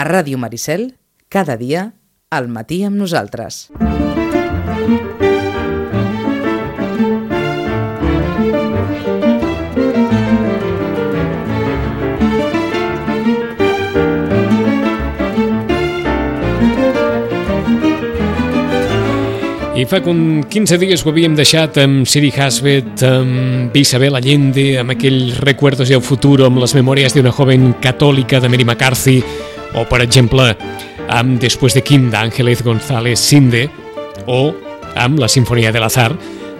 A Ràdio Maricel, cada dia, al matí amb nosaltres. I fa com 15 dies ho havíem deixat amb Siri Hasbet, amb Isabel Allende, amb aquell Recuerdos del futuro, amb les memòries d'una joven catòlica de Mary McCarthy, o, per exemple, amb Después de Kim d'Ángeles González Sinde, o amb la Sinfonia de l'Azar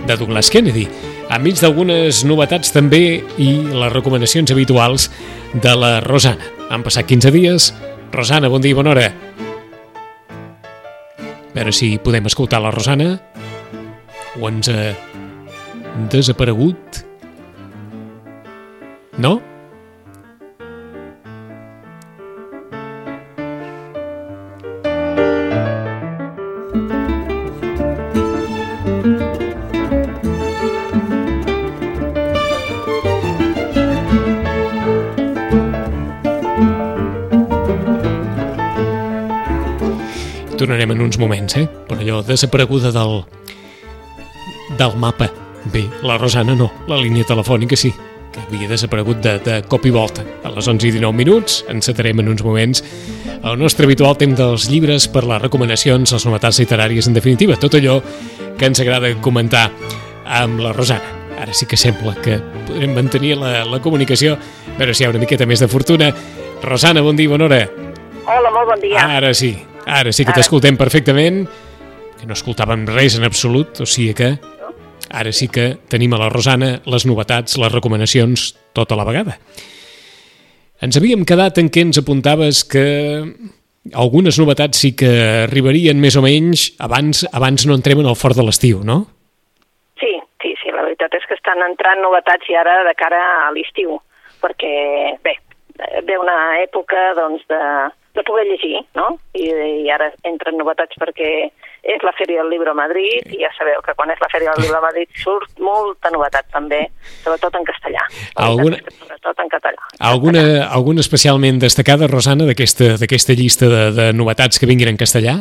de Douglas Kennedy. Enmig d'algunes novetats també i les recomanacions habituals de la Rosana. Han passat 15 dies. Rosana, bon dia i bona hora. A veure si podem escoltar la Rosana o ens ha desaparegut. No? Tornarem en uns moments, eh? Per allò desapareguda del, del mapa. Bé, la Rosana no, la línia telefònica sí, que havia desaparegut de, de cop i volta. A les 11 i 19 minuts encetarem en uns moments el nostre habitual temps dels llibres per les recomanacions, les novetats literàries, en definitiva, tot allò que ens agrada comentar amb la Rosana. Ara sí que sembla que podrem mantenir la, la comunicació, però si hi ha una miqueta més de fortuna. Rosana, bon dia, bona hora. Hola, molt bon dia. Ara sí, ara sí que t'escoltem perfectament, que no escoltàvem res en absolut, o sigui que ara sí que tenim a la Rosana les novetats, les recomanacions, tota la vegada. Ens havíem quedat en què ens apuntaves que algunes novetats sí que arribarien més o menys abans abans no entrem en el fort de l'estiu, no? Sí, sí, sí, la veritat és que estan entrant novetats i ara de cara a l'estiu, perquè, bé, ve una època doncs, de, de poder llegir, no? I, I ara entren novetats perquè és la Fèria del Llibre a Madrid i ja sabeu que quan és la Fèria del Llibre a Madrid surt molta novetat també, sobretot en castellà. Alguna- Sobretot en català. Alguna, alguna especialment destacada, Rosana, d'aquesta llista de, de novetats que vinguin en castellà?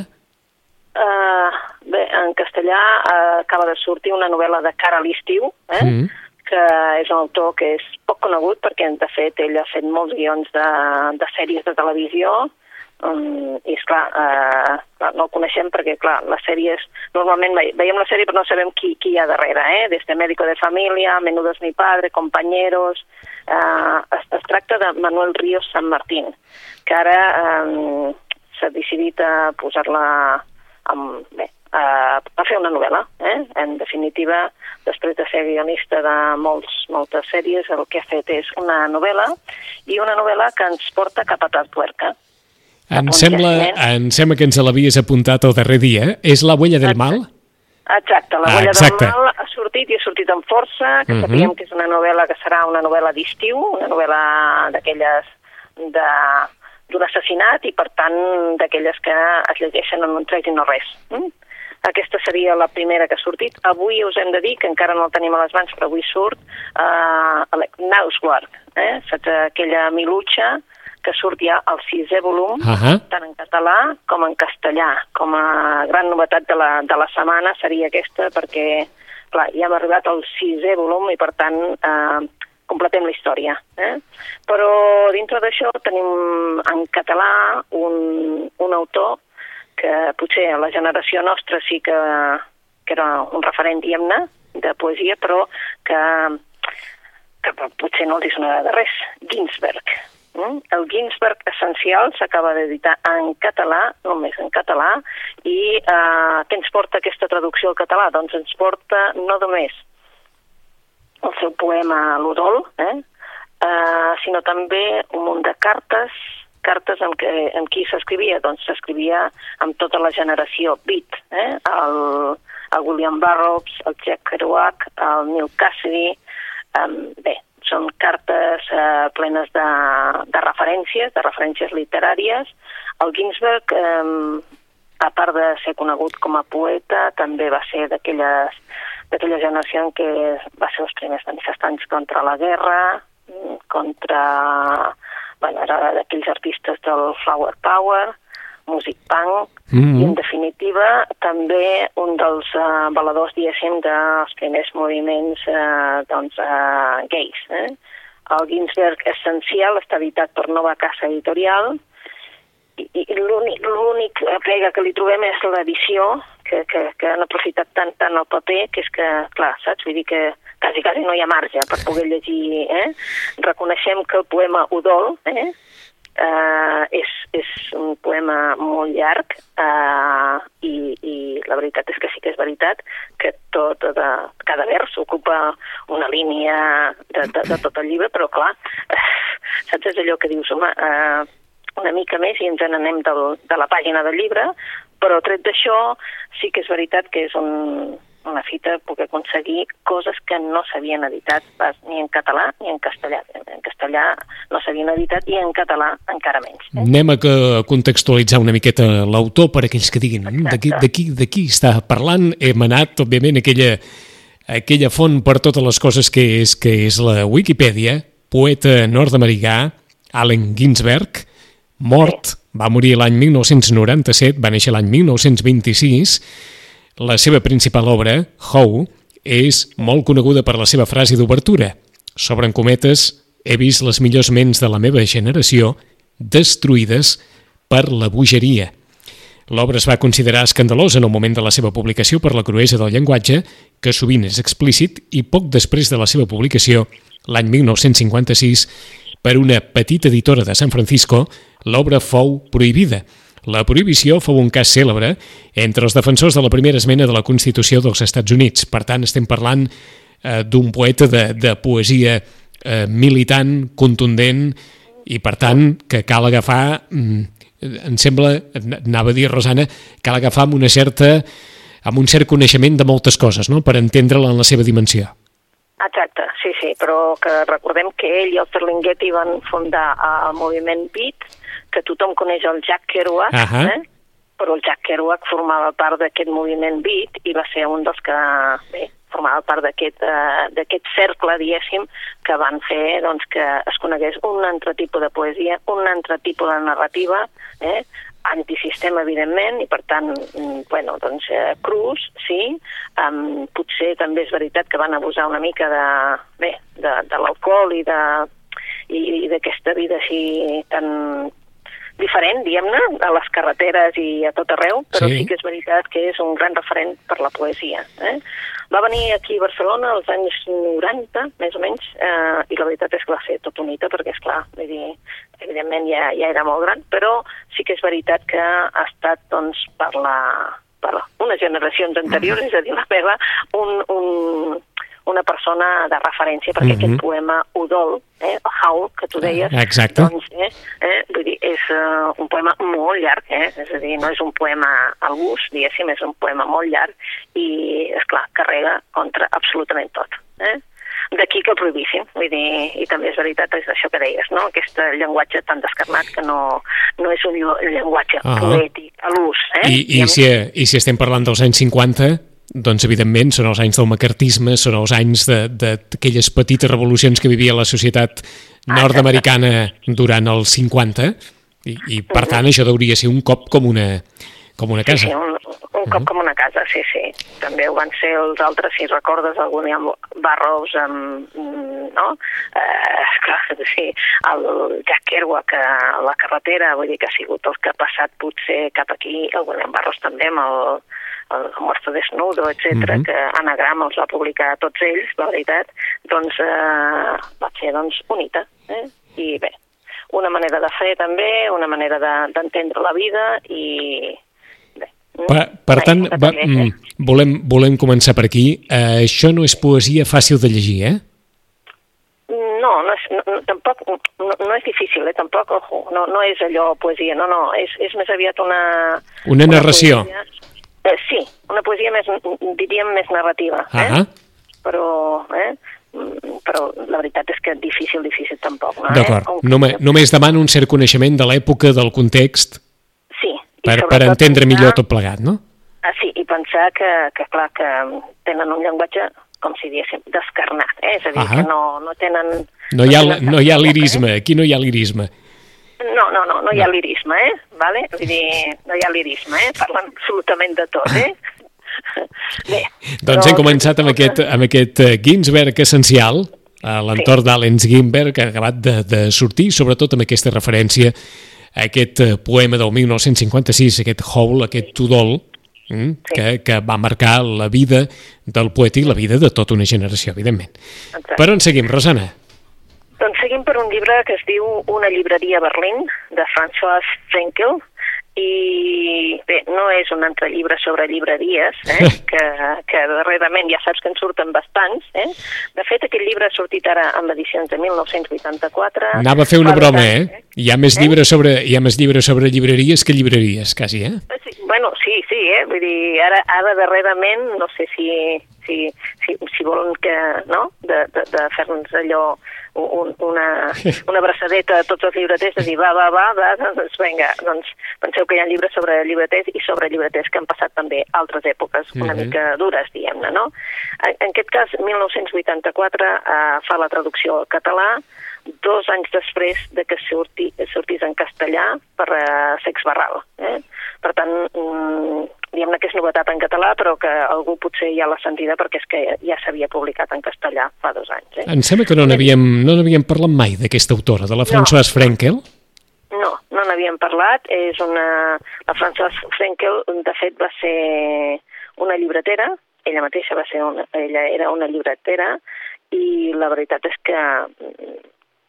Uh, bé, en castellà uh, acaba de sortir una novel·la de cara a l'estiu, eh? Mm. Que és un autor que és poc conegut perquè, de fet, ell ha fet molts guions de, de sèries de televisió um, i, esclar, uh, clar, no el coneixem perquè, clar, les sèries... Normalment ve- veiem la sèrie però no sabem qui, qui hi ha darrere, eh? Des de Médico de Familia, Menudo es mi padre, Compañeros... Uh, es, es tracta de Manuel Ríos San Martín, que ara um, s'ha decidit a posar-la amb, bé, a, fer una novel·la. Eh? En definitiva, després de ser guionista de molts, moltes sèries, el que ha fet és una novel·la i una novel·la que ens porta cap a Tartuerca. Em sembla, em sembla que ens l'havies apuntat el darrer dia. eh? És La huella del mal? Exacte, la Ah, Bolla exacte. del Mal ha sortit i ha sortit amb força, que Mhm. sabíem que és una novel·la que serà una novel·la d'estiu, una novel·la d'aquelles de d'un assassinat i, per tant, d'aquelles que es llegeixen en un tret i no res. Mm? Aquesta seria la primera que ha sortit. Avui us hem de dir, que encara no el tenim a les mans, però avui surt uh, Nauswork, eh? Saps aquella milutxa que surt ja al sisè volum, Ahà. tant en català com en castellà. Com a gran novetat de la, de la setmana seria aquesta, perquè clar, ja hem arribat al sisè volum i, per tant, eh, completem la història. Eh? Però dintre d'això tenim en català un, un autor que potser la generació nostra sí que, que era un referent, diguem-ne, de poesia, però que, que potser no els hi sonarà de res. Ginsberg. Mm? El Ginsberg essencial s'acaba d'editar en català, només en català, i eh, què ens porta aquesta traducció al català? Doncs ens porta no només el seu poema L'Udol, eh? eh, sinó també un munt de cartes, cartes amb, què, amb qui s'escrivia? Doncs s'escrivia amb tota la generació Beat, eh? el, el William Burroughs, el Jack Kerouac, el Neil Cassidy, um, bé, són cartes eh, plenes de, de referències, de referències literàries. El Ginsberg, eh, a part de ser conegut com a poeta, també va ser d'aquella generació en què va ser els primers manifestants contra la guerra, contra bueno, era d'aquells artistes del Flower Power, Music Punk, Mm i en -hmm. definitiva també un dels uh, valedors, diguéssim, dels primers moviments uh, doncs, uh, gais. Eh? El Ginsberg Essencial està editat per Nova Casa Editorial i, i l'únic l'únic pega que li trobem és l'edició, que, que, que han aprofitat tant, tant el paper, que és que, clar, saps? Vull dir que quasi, quasi no hi ha marge per poder llegir. Eh? Reconeixem que el poema Udol, eh? Uh, és, és un poema molt llarg uh, i, i la veritat és que sí que és veritat que tot de, cada vers ocupa una línia de, de, de tot el llibre, però clar, uh, saps, és allò que dius, home, uh, una mica més i ens n'anem del, de la pàgina del llibre, però tret d'això sí que és veritat que és un, una fita poder aconseguir coses que no s'havien editat pas ni en català ni en castellà. En castellà no s'havien editat i en català encara menys. Eh? Anem a que- contextualitzar una miqueta l'autor per aquells que diguin "Mm, de qui, està parlant. Hem anat, òbviament, a aquella, a aquella font per totes les coses que és, que és la Wikipedia, poeta nord-americà, Allen Ginsberg, mort, va morir l'any 1997, va néixer l'any 1926, la seva principal obra, How, és molt coneguda per la seva frase d'obertura. S'obren cometes, he vist les millors ments de la meva generació destruïdes per la bogeria. L'obra es va considerar escandalosa en el moment de la seva publicació per la cruesa del llenguatge, que sovint és explícit, i poc després de la seva publicació, l'any 1956, per una petita editora de San Francisco, l'obra fou prohibida. La prohibició fou un cas cèlebre entre els defensors de la primera esmena de la Constitució dels Estats Units. Per tant, estem parlant eh, d'un poeta de, de poesia eh, militant, contundent, i per tant que cal agafar, mm, em sembla, anava a dir Rosana, cal agafar amb una certa amb un cert coneixement de moltes coses, no?, per entendre-la en la seva dimensió. Exacte, sí, sí, però que recordem que ell i el Ferlinghetti van fundar el moviment Beat, que tothom coneix el Jack Kerouac, Ahà. eh? però el Jack Kerouac formava part d'aquest moviment Beat i va ser un dels que, bé, formava part d'aquest uh, cercle, diguéssim, que van fer doncs, que es conegués un altre tipus de poesia, un altre tipus de narrativa, eh? antisistema, evidentment, i per tant, mm, bueno, doncs, eh, crus, sí, um, potser també és veritat que van abusar una mica de, bé, de, de l'alcohol i de i, i d'aquesta vida així tan diferent, diguem-ne, a les carreteres i a tot arreu, però Sí. sí. que és veritat que és un gran referent per la poesia. Eh? Va venir aquí a Barcelona als anys 90, més o menys, eh, i la veritat és que va ser tot unita, perquè, és clar, vull dir, evidentment ja, ja era molt gran, però sí que és veritat que ha estat, doncs, per la per unes generacions anteriors, és a dir, la meva, un, un, una persona de referència, perquè Mhm. aquest poema Udol, eh, Howl, que tu deies, Exacte. doncs, eh, eh, vull dir, és uh, un poema molt llarg, eh? és a dir, no és un poema al gust, diguéssim, és un poema molt llarg i, és clar carrega contra absolutament tot. Eh? D'aquí que prohibissin, vull dir, i també és veritat, és això que deies, no? aquest llenguatge tan descarnat que no, no és un llenguatge Ah. poètic a l'ús. Eh? I, i, si, I si estem parlant dels anys 50, doncs evidentment són els anys del macartisme, són els anys d'aquelles petites revolucions que vivia la societat nord-americana durant els 50, i, i per tant això hauria ser un cop com una, com una Sí, sí, casa. un, un cop com una casa, sí, sí. També ho van ser els altres, si recordes, algun hi ha barros amb, no? Eh, clar, sí, el Jack Kerouac a la carretera, vull dir que ha sigut el que ha passat potser cap aquí, algun hi ha barros també amb el, el Muerto Desnudo, etc Mhm. que Anagram els va publicar tots ells, la veritat, doncs eh, va ser doncs, unita. Eh? I bé, una manera de fer també, una manera de- d'entendre la vida i bé. Per, per tant, Una va, mm, també, volem, volem començar per aquí. Uh, això no és poesia fàcil de llegir, eh? No, no és, no, no, tampoc, no, no és difícil, eh, tampoc, ojo, no, no és allò poesia, no, no, és, és més aviat una... Una narració. poesia, eh, sí, una poesia més, diríem, més narrativa, eh? Ah, però, eh? Però la veritat és que difícil, difícil tampoc, no? D'acord. Eh? Només, només demano un cert coneixement de l'època, del context, Sí. per, per entendre millor tot plegat, no? Ah, sí, i pensar que, que, clar, que tenen un llenguatge, com si diguéssim, descarnat, eh? és a dir, Ahà. que no, no tenen... No hi ha, tenen no hi ha lirisme, aquí no hi ha lirisme. No, no, no, no hi ha lirisme, eh? Vale? Vull dir, no hi ha lirisme, eh? Parlen absolutament de tot, eh? Bé, doncs hem començat amb aquest, amb aquest eh, Ginsberg essencial, a l'entorn sí. d'Alens Ginsberg, que ha acabat de, de sortir, sobretot amb aquesta referència a aquest eh, poema del 1956, aquest Howl, aquest Tudol, mm, sí. que, que va marcar la vida del poeta i la vida de tota una generació, evidentment. Exacte. Per on seguim, Rosana? Seguim per un llibre que es diu Una llibreria a Berlín, de François Frenkel, i bé, no és un altre llibre sobre llibreries, eh? que, que darrerament ja saps que en surten bastants. Eh? De fet, aquest llibre ha sortit ara amb edicions de 1984. Anava a fer una broma, eh? Hi ha més, eh? llibres sobre, hi ha més llibres sobre llibreries que llibreries, quasi, eh? Sí, bueno, sí, sí, eh? Vull dir, ara, ara darrerament, no sé si, si, si, si volen que, no?, de, de, de fer-nos allò un, una, una abraçadeta a tots els llibreters, de dir, va, va, va, va, doncs vinga, doncs penseu que hi ha llibres sobre llibreters i sobre llibreters que han passat també altres èpoques una uh -huh. mica dures, diguem-ne, no? En, en aquest cas, 1984 eh, fa la traducció al català, dos anys després de que surti, sortís en castellà per uh, Sex Barral. Eh? Per tant, mm, diguem-ne que és novetat en català, però que algú potser ja l'ha sentida perquè és que ja s'havia publicat en castellà fa dos anys. Eh? Em sembla que no n'havíem no n'havíem parlat mai d'aquesta autora, de la Françoise no. Frenkel. No, no n'havíem parlat. És una... La Françoise Frenkel, de fet, va ser una llibretera, ella mateixa va ser una, ella era una llibretera i la veritat és que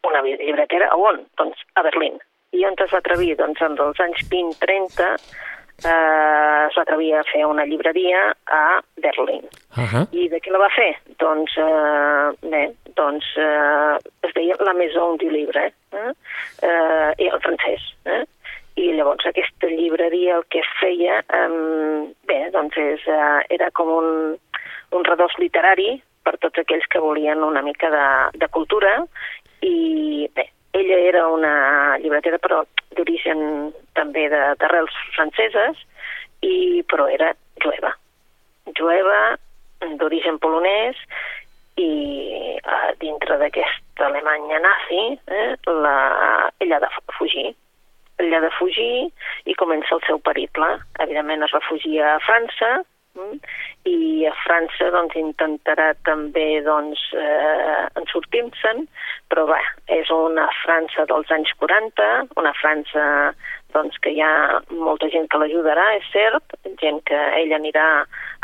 una llibretera a on? Doncs a Berlín. I on es va atrevir? Doncs en els anys 20-30 eh, es va atrevir a fer una llibreria a Berlín. Uh -huh. I de què la va fer? Doncs, eh, bé, doncs eh, es deia la Maison du Libre, eh? eh, i el francès. Eh? I llavors aquesta llibreria el que feia, eh, bé, doncs és, eh, era com un, un redós literari per tots aquells que volien una mica de, de cultura i bé, ella era una llibretera però d'origen també d'arrels franceses, i, però era jueva. Jueva, d'origen polonès, i a dintre d'aquesta Alemanya nazi, eh, la, ella ha de fugir. Ella ha de fugir i comença el seu periple. Evidentment es refugia a França, i a França doncs, intentarà també doncs, eh, en sortir-se'n, però bé, és una França dels anys 40, una França doncs, que hi ha molta gent que l'ajudarà, és cert, gent que ella anirà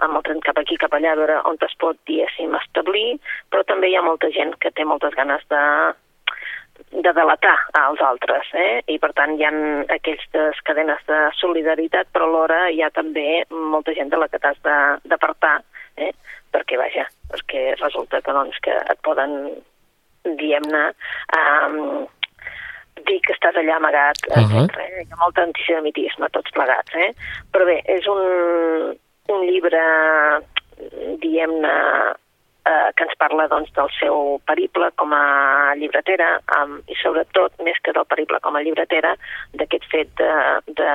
amb el tren cap aquí, cap allà, a veure on es pot, diguéssim, establir, però també hi ha molta gent que té moltes ganes de, de delatar als altres, eh? i per tant hi ha aquelles cadenes de solidaritat, però alhora hi ha també molta gent de la que t'has d'apartar, eh? perquè vaja, perquè resulta que, doncs, que et poden, diguem-ne, eh, dir que estàs allà amagat, uh -huh. etc. Eh? Hi ha molt antisemitisme, tots plegats, eh? Però bé, és un, un llibre, diguem-ne, eh, que ens parla doncs, del seu periple com a llibretera um, i sobretot, més que del periple com a llibretera, d'aquest fet de, de,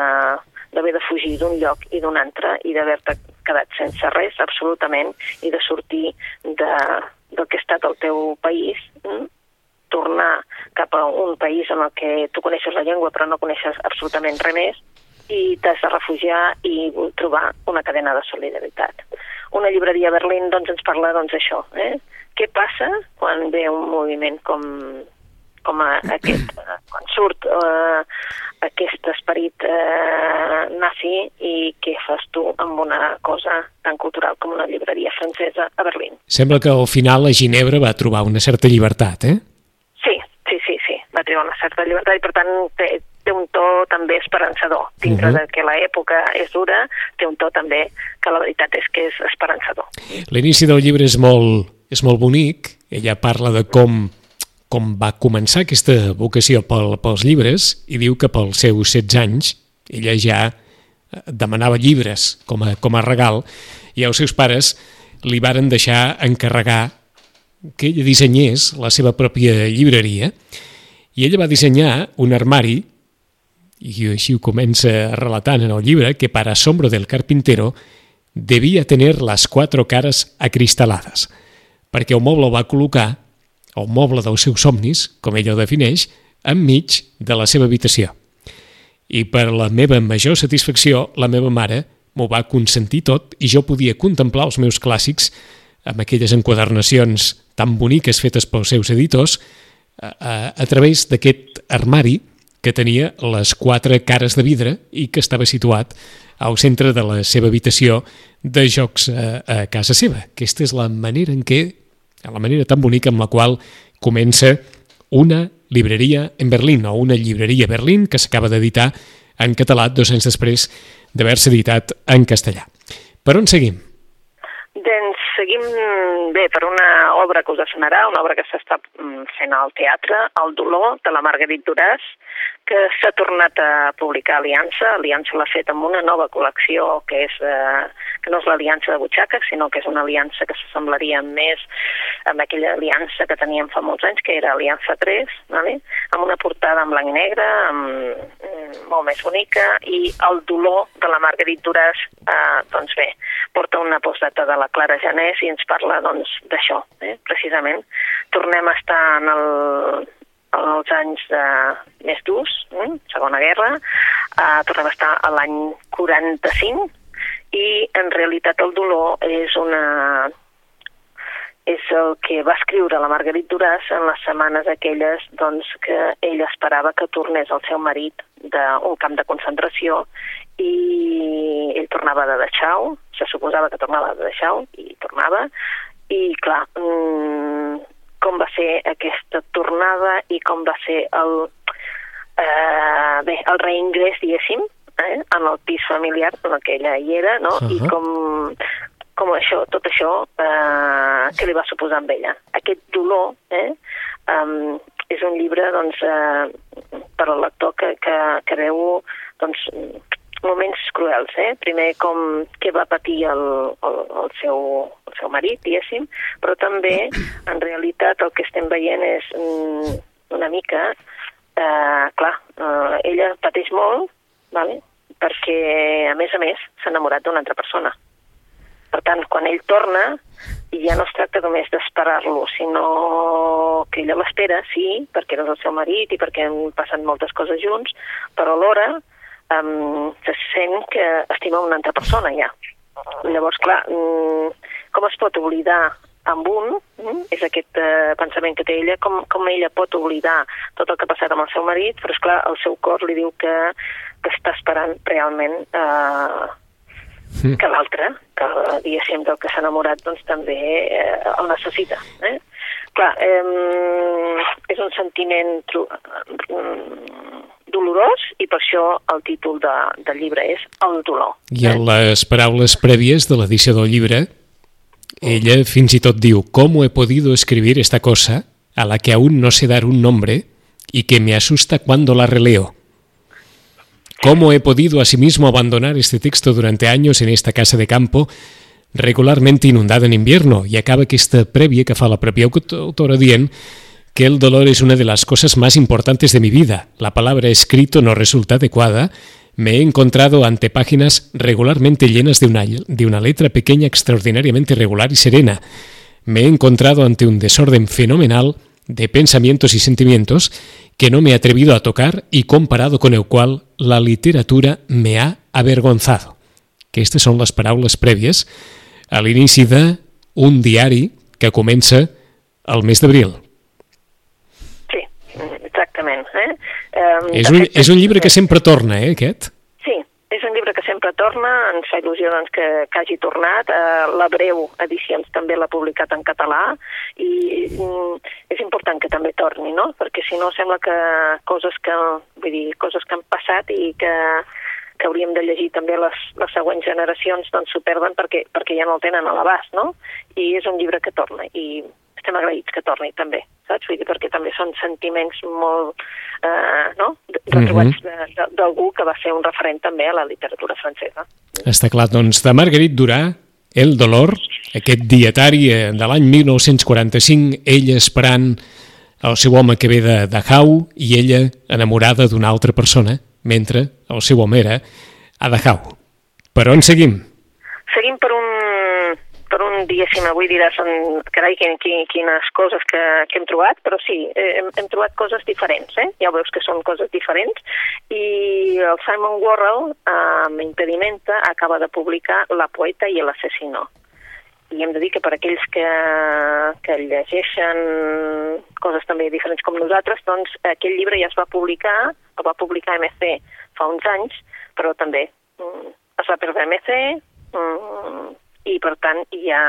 d'haver de fugir d'un lloc i d'un altre i d'haver-te quedat sense res, absolutament, i de sortir de, del que ha estat el teu país, mm? tornar cap a un país en el que tu coneixes la llengua però no coneixes absolutament res més i t'has de refugiar i trobar una cadena de solidaritat. Una llibreria a Berlín doncs, ens parla doncs, això. Eh? Què passa quan ve un moviment com, com a aquest, quan surt eh, aquest esperit eh, nazi i què fas tu amb una cosa tan cultural com una llibreria francesa a Berlín. Sembla que al final la Ginebra va trobar una certa llibertat, eh? Tenir una certa llibertat i per tant té, té un to també esperançador. Dintre uh -huh. de que l'època és dura, té un to també que la veritat és que és esperançador. L'inici del llibre és molt, és molt bonic. Ella parla de com com va començar aquesta vocació pel, pels llibres i diu que pels seus 16 anys ella ja eh, demanava llibres com a, com a regal i els seus pares li varen deixar encarregar que ella dissenyés la seva pròpia llibreria i ella va dissenyar un armari i així ho comença relatant en el llibre, que para asombro del carpintero devia tenir les quatre cares acristalades, perquè el moble va col·locar, el moble dels seus somnis, com ella ho defineix, enmig de la seva habitació. I per la meva major satisfacció, la meva mare m'ho va consentir tot i jo podia contemplar els meus clàssics amb aquelles enquadernacions tan boniques fetes pels seus editors a, a, través d'aquest armari que tenia les quatre cares de vidre i que estava situat al centre de la seva habitació de jocs a, a casa seva. Aquesta és la manera en què, la manera tan bonica amb la qual comença una libreria en Berlín, o una llibreria Berlín que s'acaba d'editar en català dos anys després d'haver-se editat en castellà. Per on seguim? Seguim bé per una obra que us sonarà, una obra que s'està mm, fent al teatre, El dolor, de la Marguerite Duràs, que s'ha tornat a publicar Aliança. Aliança l'ha fet amb una nova col·lecció que és eh, que no és l'aliança de butxaca, sinó que és una aliança que s'assemblaria més amb aquella aliança que teníem fa molts anys, que era Aliança 3, vale? amb una portada en blanc i negre, amb, mm, molt més bonica, i el dolor de la Marguerite Duras, eh, doncs bé, porta una postdata de la Clara Janés i ens parla doncs d'això, eh, precisament. Tornem a estar en el, els anys de, més durs, eh? Segona Guerra, eh, tornem a estar a l'any 45 i en realitat el dolor és una és el que va escriure la Marguerite Duras en les setmanes aquelles doncs, que ell esperava que tornés el seu marit d'un camp de concentració i ell tornava de Dachau, se suposava que tornava de Dachau i tornava, i clar, mmm, com va ser aquesta tornada i com va ser el, eh, bé, el reingrés, diguéssim, eh, en el pis familiar en el que ella hi era, no? Uh -huh. I com, com això, tot això eh, que li va suposar amb ella. Aquest dolor eh, um, és un llibre doncs, eh, per al lector que, que, que veu doncs, moments cruels, eh? Primer com què va patir el, el, el, seu, el seu marit, diguéssim, però també, en realitat, el que estem veient és mm, una mica, eh, clar, eh, ella pateix molt, vale? perquè, a més a més, s'ha enamorat d'una altra persona. Per tant, quan ell torna, ja no es tracta només d'esperar-lo, sinó que ella l'espera, sí, perquè és el seu marit i perquè han passat moltes coses junts, però alhora um, se sent que estima una altra persona ja. Llavors, clar, um, com es pot oblidar amb un, um, és aquest uh, pensament que té ella, com, com ella pot oblidar tot el que ha passat amb el seu marit, però és clar, el seu cor li diu que, que està esperant realment uh, mm. que l'altre, que diguéssim del que s'ha enamorat, doncs també uh, el necessita. Eh? Clar, eh, és un sentiment dolorós i per això el títol de, del llibre és El dolor. I en les paraules prèvies de l'edició del llibre, ella fins i tot diu «¿Cómo he podido escribir esta cosa a la que aún no sé dar un nombre y que me asusta cuando la releo?» ¿Cómo he podido asimismo abandonar este texto durante años en esta casa de campo regularmente inundada en invierno? I acaba aquesta prèvia que fa la pròpia autora dient que el dolor es una de las cosas más importantes de mi vida. La palabra escrito no resulta adecuada. Me he encontrado ante páginas regularmente llenas de una, de una letra pequeña extraordinariamente regular y serena. Me he encontrado ante un desorden fenomenal de pensamientos y sentimientos que no me he atrevido a tocar y comparado con el cual la literatura me ha avergonzado. Que estas són les paraules prèvies a l'inici d'un diari que comença el mes d'abril. Exactament. Eh? Um, és, un, és un llibre que sempre torna, eh, aquest? Sí, és un llibre que sempre torna, ens fa il·lusió doncs, que, que hagi tornat. Uh, la Breu Edicions també l'ha publicat en català i um, és important que també torni, no? Perquè si no sembla que coses que, vull dir, coses que han passat i que que hauríem de llegir també les, les següents generacions doncs s'ho perden perquè, perquè ja no el tenen a l'abast, no? I és un llibre que torna i estem agraïts que torni també, saps? Vull dir, perquè també són sentiments molt, eh, no?, retrobats mm -hmm. d'algú que va ser un referent també a la literatura francesa. Està clar, doncs, de Marguerite Durà, El dolor, aquest dietari eh, de l'any 1945, ella esperant el seu home que ve de Dachau i ella enamorada d'una altra persona, mentre el seu home era a Dachau. Per on seguim? Seguim per un diguéssim, avui diràs, carai, quin, quin, quines coses que, que hem trobat, però sí, eh, hem, hem trobat coses diferents, eh? ja veus que són coses diferents, i el Simon Worrell, amb Impedimenta, acaba de publicar La poeta i l'assassino. I hem de dir que per aquells que, que llegeixen coses també diferents com nosaltres, doncs aquell llibre ja es va publicar, el va publicar MC fa uns anys, però també mm, es va perdre MC, mm, i per tant ja,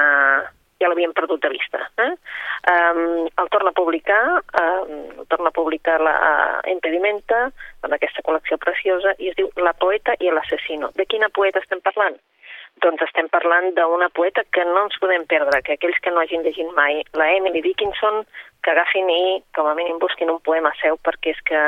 ja l'havíem perdut de vista. Eh? Um, el torna a publicar, um, el torna a publicar la uh, Impedimenta, amb aquesta col·lecció preciosa, i es diu La poeta i l'assassino. De quina poeta estem parlant? Doncs estem parlant d'una poeta que no ens podem perdre, que aquells que no hagin llegit mai la Emily Dickinson, que agafin i com a mínim busquin un poema seu perquè és que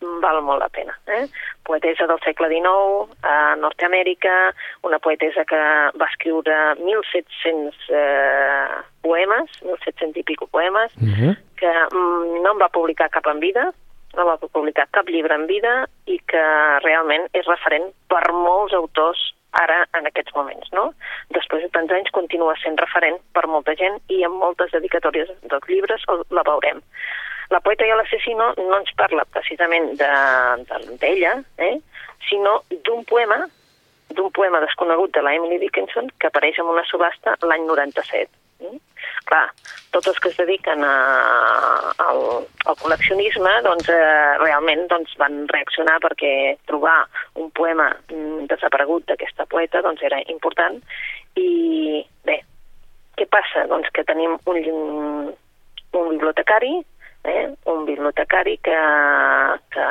val molt la pena. Eh? Poetesa del segle XIX, a Nord-Amèrica, una poetesa que va escriure 1.700 eh, poemes, 1.700 i pico poemes, uh mhm. -huh. que mm, no en va publicar cap en vida, no va publicar cap llibre en vida i que realment és referent per molts autors ara en aquests moments, no? Després de tants anys continua sent referent per molta gent i en moltes dedicatòries dels llibres la veurem. La poeta i l'assassino no ens parla precisament d'ella, de, eh? sinó d'un poema d'un poema desconegut de la Emily Dickinson que apareix en una subhasta l'any 97. Mm? Clar, tots els que es dediquen a, al, al col·leccionisme doncs, eh, realment doncs, van reaccionar perquè trobar un poema mm, desaparegut d'aquesta poeta doncs, era important i bé, què passa? Doncs que tenim un, un bibliotecari eh? un bibliotecari que, que,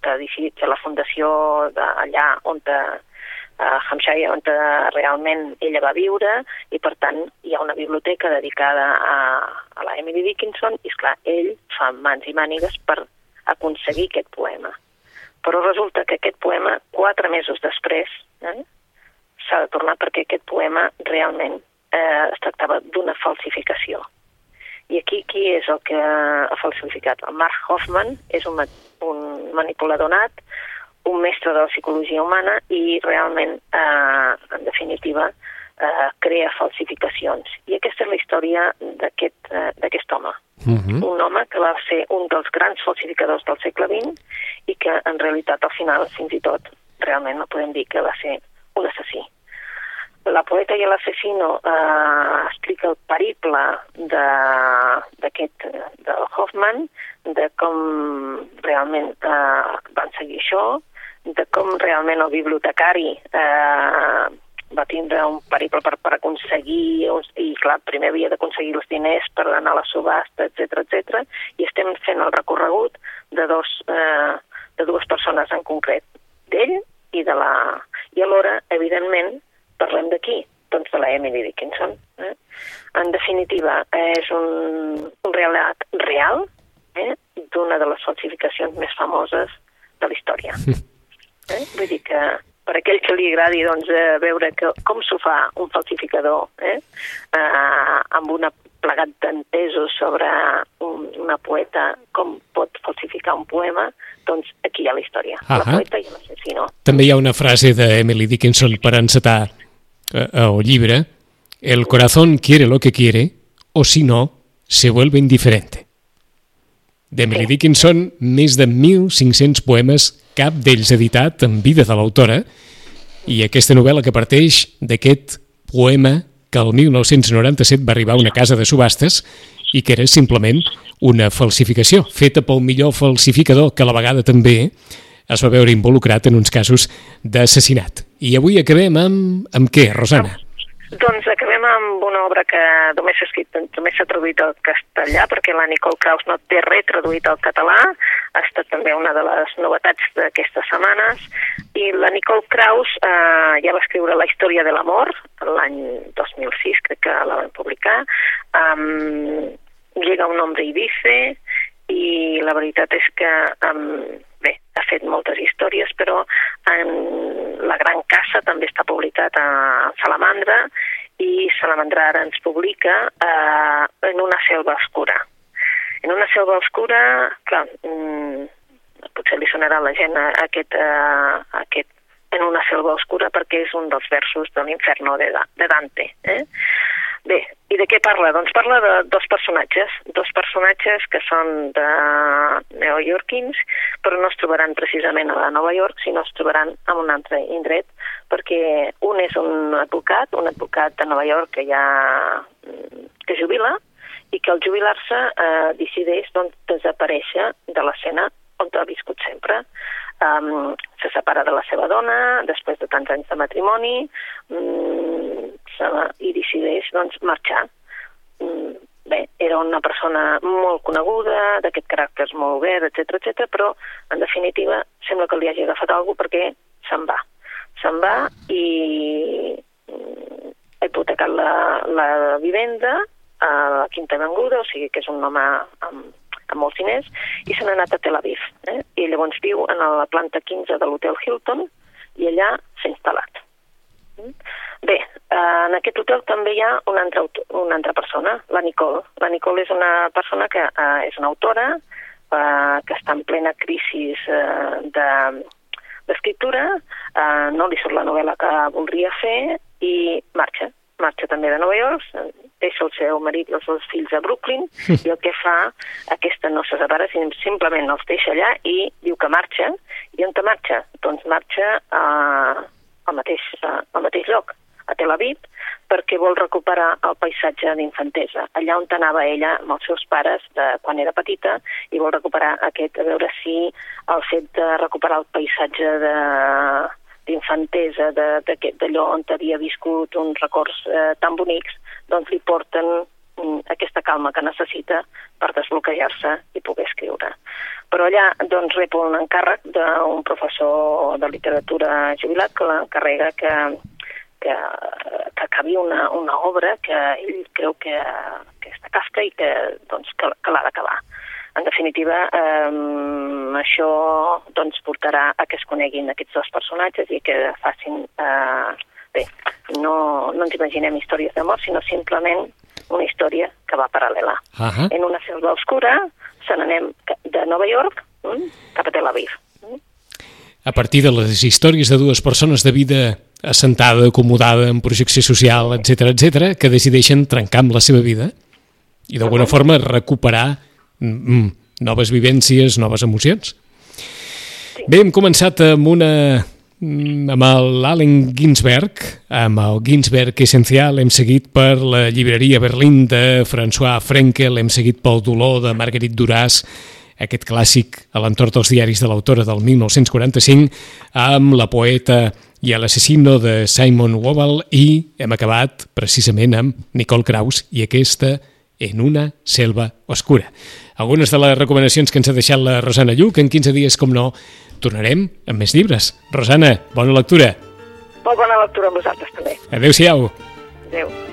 que ha decidit fer la fundació d'allà on te, a Hampshire, on realment ella va viure, i per tant hi ha una biblioteca dedicada a, a la Emily Dickinson, i esclar, ell fa mans i mànigues per aconseguir aquest poema. Però resulta que aquest poema, quatre mesos després, eh, s'ha de tornar perquè aquest poema realment eh, es tractava d'una falsificació. I aquí qui és el que ha falsificat? El Mark Hoffman és un, un manipulador nat, un mestre de la psicologia humana i realment, eh, en definitiva, eh, crea falsificacions. I aquesta és la història d'aquest eh, home. Uh mhm. -huh. Un home que va ser un dels grans falsificadors del segle XX i que en realitat al final, fins i tot, realment no podem dir que va ser un assassí. La poeta i l'assassino eh, explica el periple d'aquest, de, del Hoffman, de com realment eh, van seguir això, de com realment el bibliotecari eh, va tindre un periple per, per aconseguir, i clar, primer havia d'aconseguir els diners per anar a la subhasta, etc etc. i estem fent el recorregut de, dos, eh, de dues persones en concret, d'ell i de la... I alhora, evidentment, parlem d'aquí? Doncs de la Emily Dickinson. Eh? En definitiva, és un, un relat real eh? d'una de les falsificacions més famoses de la història. Eh? Vull dir que per aquell que li agradi doncs, eh, veure que, com s'ho fa un falsificador eh? eh, amb una plegat d'entesos sobre un, una poeta, com pot falsificar un poema, doncs aquí hi ha la història, ah la poeta i l'assassino. També hi ha una frase d'Emily Dickinson per encetar eh, o llibre, el corazón quiere lo que quiere, o si no, se vuelve indiferente. D'Emily Dickinson, més de 1.500 poemes, cap d'ells editat en vida de l'autora, i aquesta novel·la que parteix d'aquest poema que el 1997 va arribar a una casa de subhastes i que era simplement una falsificació, feta pel millor falsificador que a la vegada també es va veure involucrat en uns casos d'assassinat. I avui acabem amb, amb què, Rosana? Doncs acabem amb una obra que només s'ha escrit, només s'ha traduït al castellà, perquè la Nicole Kraus no té res traduït al català, ha estat també una de les novetats d'aquestes setmanes, i la Nicole Kraus eh, ja va escriure La història de l'amor, l'any 2006, crec que la van publicar, um, Llega un hombre i dice, i la veritat és que um, bé, ha fet moltes històries, però en La Gran Casa també està publicat a Salamandra i Salamandra ara ens publica eh, en una selva oscura. En una selva oscura, clar, mm, potser li sonarà a la gent aquest, eh, aquest en una selva oscura perquè és un dels versos de l'inferno de, de Dante. Eh? Bé, i de què parla? Doncs parla de dos personatges, dos personatges que són de neoyorquins, però no es trobaran precisament a Nova York, sinó es trobaran en un altre indret, perquè un és un advocat, un advocat de Nova York que ja que jubila, i que al jubilar-se eh, decideix doncs, desaparèixer de l'escena on ha viscut sempre. Um, se separa de la seva dona després de tants anys de matrimoni um, i decideix doncs, marxar. Um, bé, era una persona molt coneguda, d'aquest caràcter molt obert, etc etc, però en definitiva sembla que li hagi agafat alguna perquè se'n va. Se'n va i ha hipotecat la, la vivenda a la Quinta Avinguda, o sigui que és un home amb, amb molts diners, i se n'ha anat a Tel Aviv. Eh? I llavors viu en la planta 15 de l'hotel Hilton i allà s'ha instal·lat. Mm? Bé, eh, en aquest hotel també hi ha una altra, una altra persona, la Nicole. La Nicole és una persona que eh, és una autora, eh, que està en plena crisi eh, de d'escriptura, eh, no li surt la novel·la que voldria fer i marxa. Marxa també de Nova York, deixa el seu marit i els seus fills a Brooklyn, i el que fa, aquesta no se separa, simplement els deixa allà i diu que marxa, i on marxa? Doncs marxa a, al, mateix, a, al mateix lloc, a Tel Aviv, perquè vol recuperar el paisatge d'infantesa, allà on anava ella amb els seus pares de, quan era petita, i vol recuperar aquest, a veure si el fet de recuperar el paisatge de, d'infantesa, d'allò on havia viscut uns records eh, tan bonics, doncs li porten mm, aquesta calma que necessita per desbloquejar-se i poder escriure. Però allà doncs, rep un encàrrec d'un professor de literatura jubilat que l'encarrega que, que, que acabi una, una obra que ell creu que, que està casca i que, doncs, que, que l'ha d'acabar. En definitiva, eh, això doncs, portarà a que es coneguin aquests dos personatges i que facin... Eh, bé, no, no ens imaginem històries d'amor, sinó simplement una història que va paral·lela. Uh -huh. En una selva oscura se n'anem de Nova York mm, cap a Tel Aviv. Mm. A partir de les històries de dues persones de vida assentada, acomodada, en projecció social, etc etc, que decideixen trencar amb la seva vida i d'alguna forma recuperar mm, noves vivències, noves emocions. Bé, hem començat amb una mm, amb l'Allen Ginsberg, amb el Ginsberg Essencial, hem seguit per la llibreria Berlín de François Frenkel, hem seguit pel dolor de Marguerite Duras, aquest clàssic a l'entorn dels diaris de l'autora del 1945, amb la poeta i l'assassino de Simon Wobble i hem acabat precisament amb Nicole Kraus i aquesta en una selva oscura. Algunes de les recomanacions que ens ha deixat la Rosana Lluc, en 15 dies, com no, tornarem amb més llibres. Rosana, bona lectura. Molt bona lectura a vosaltres també. Adéu-siau. Adéu.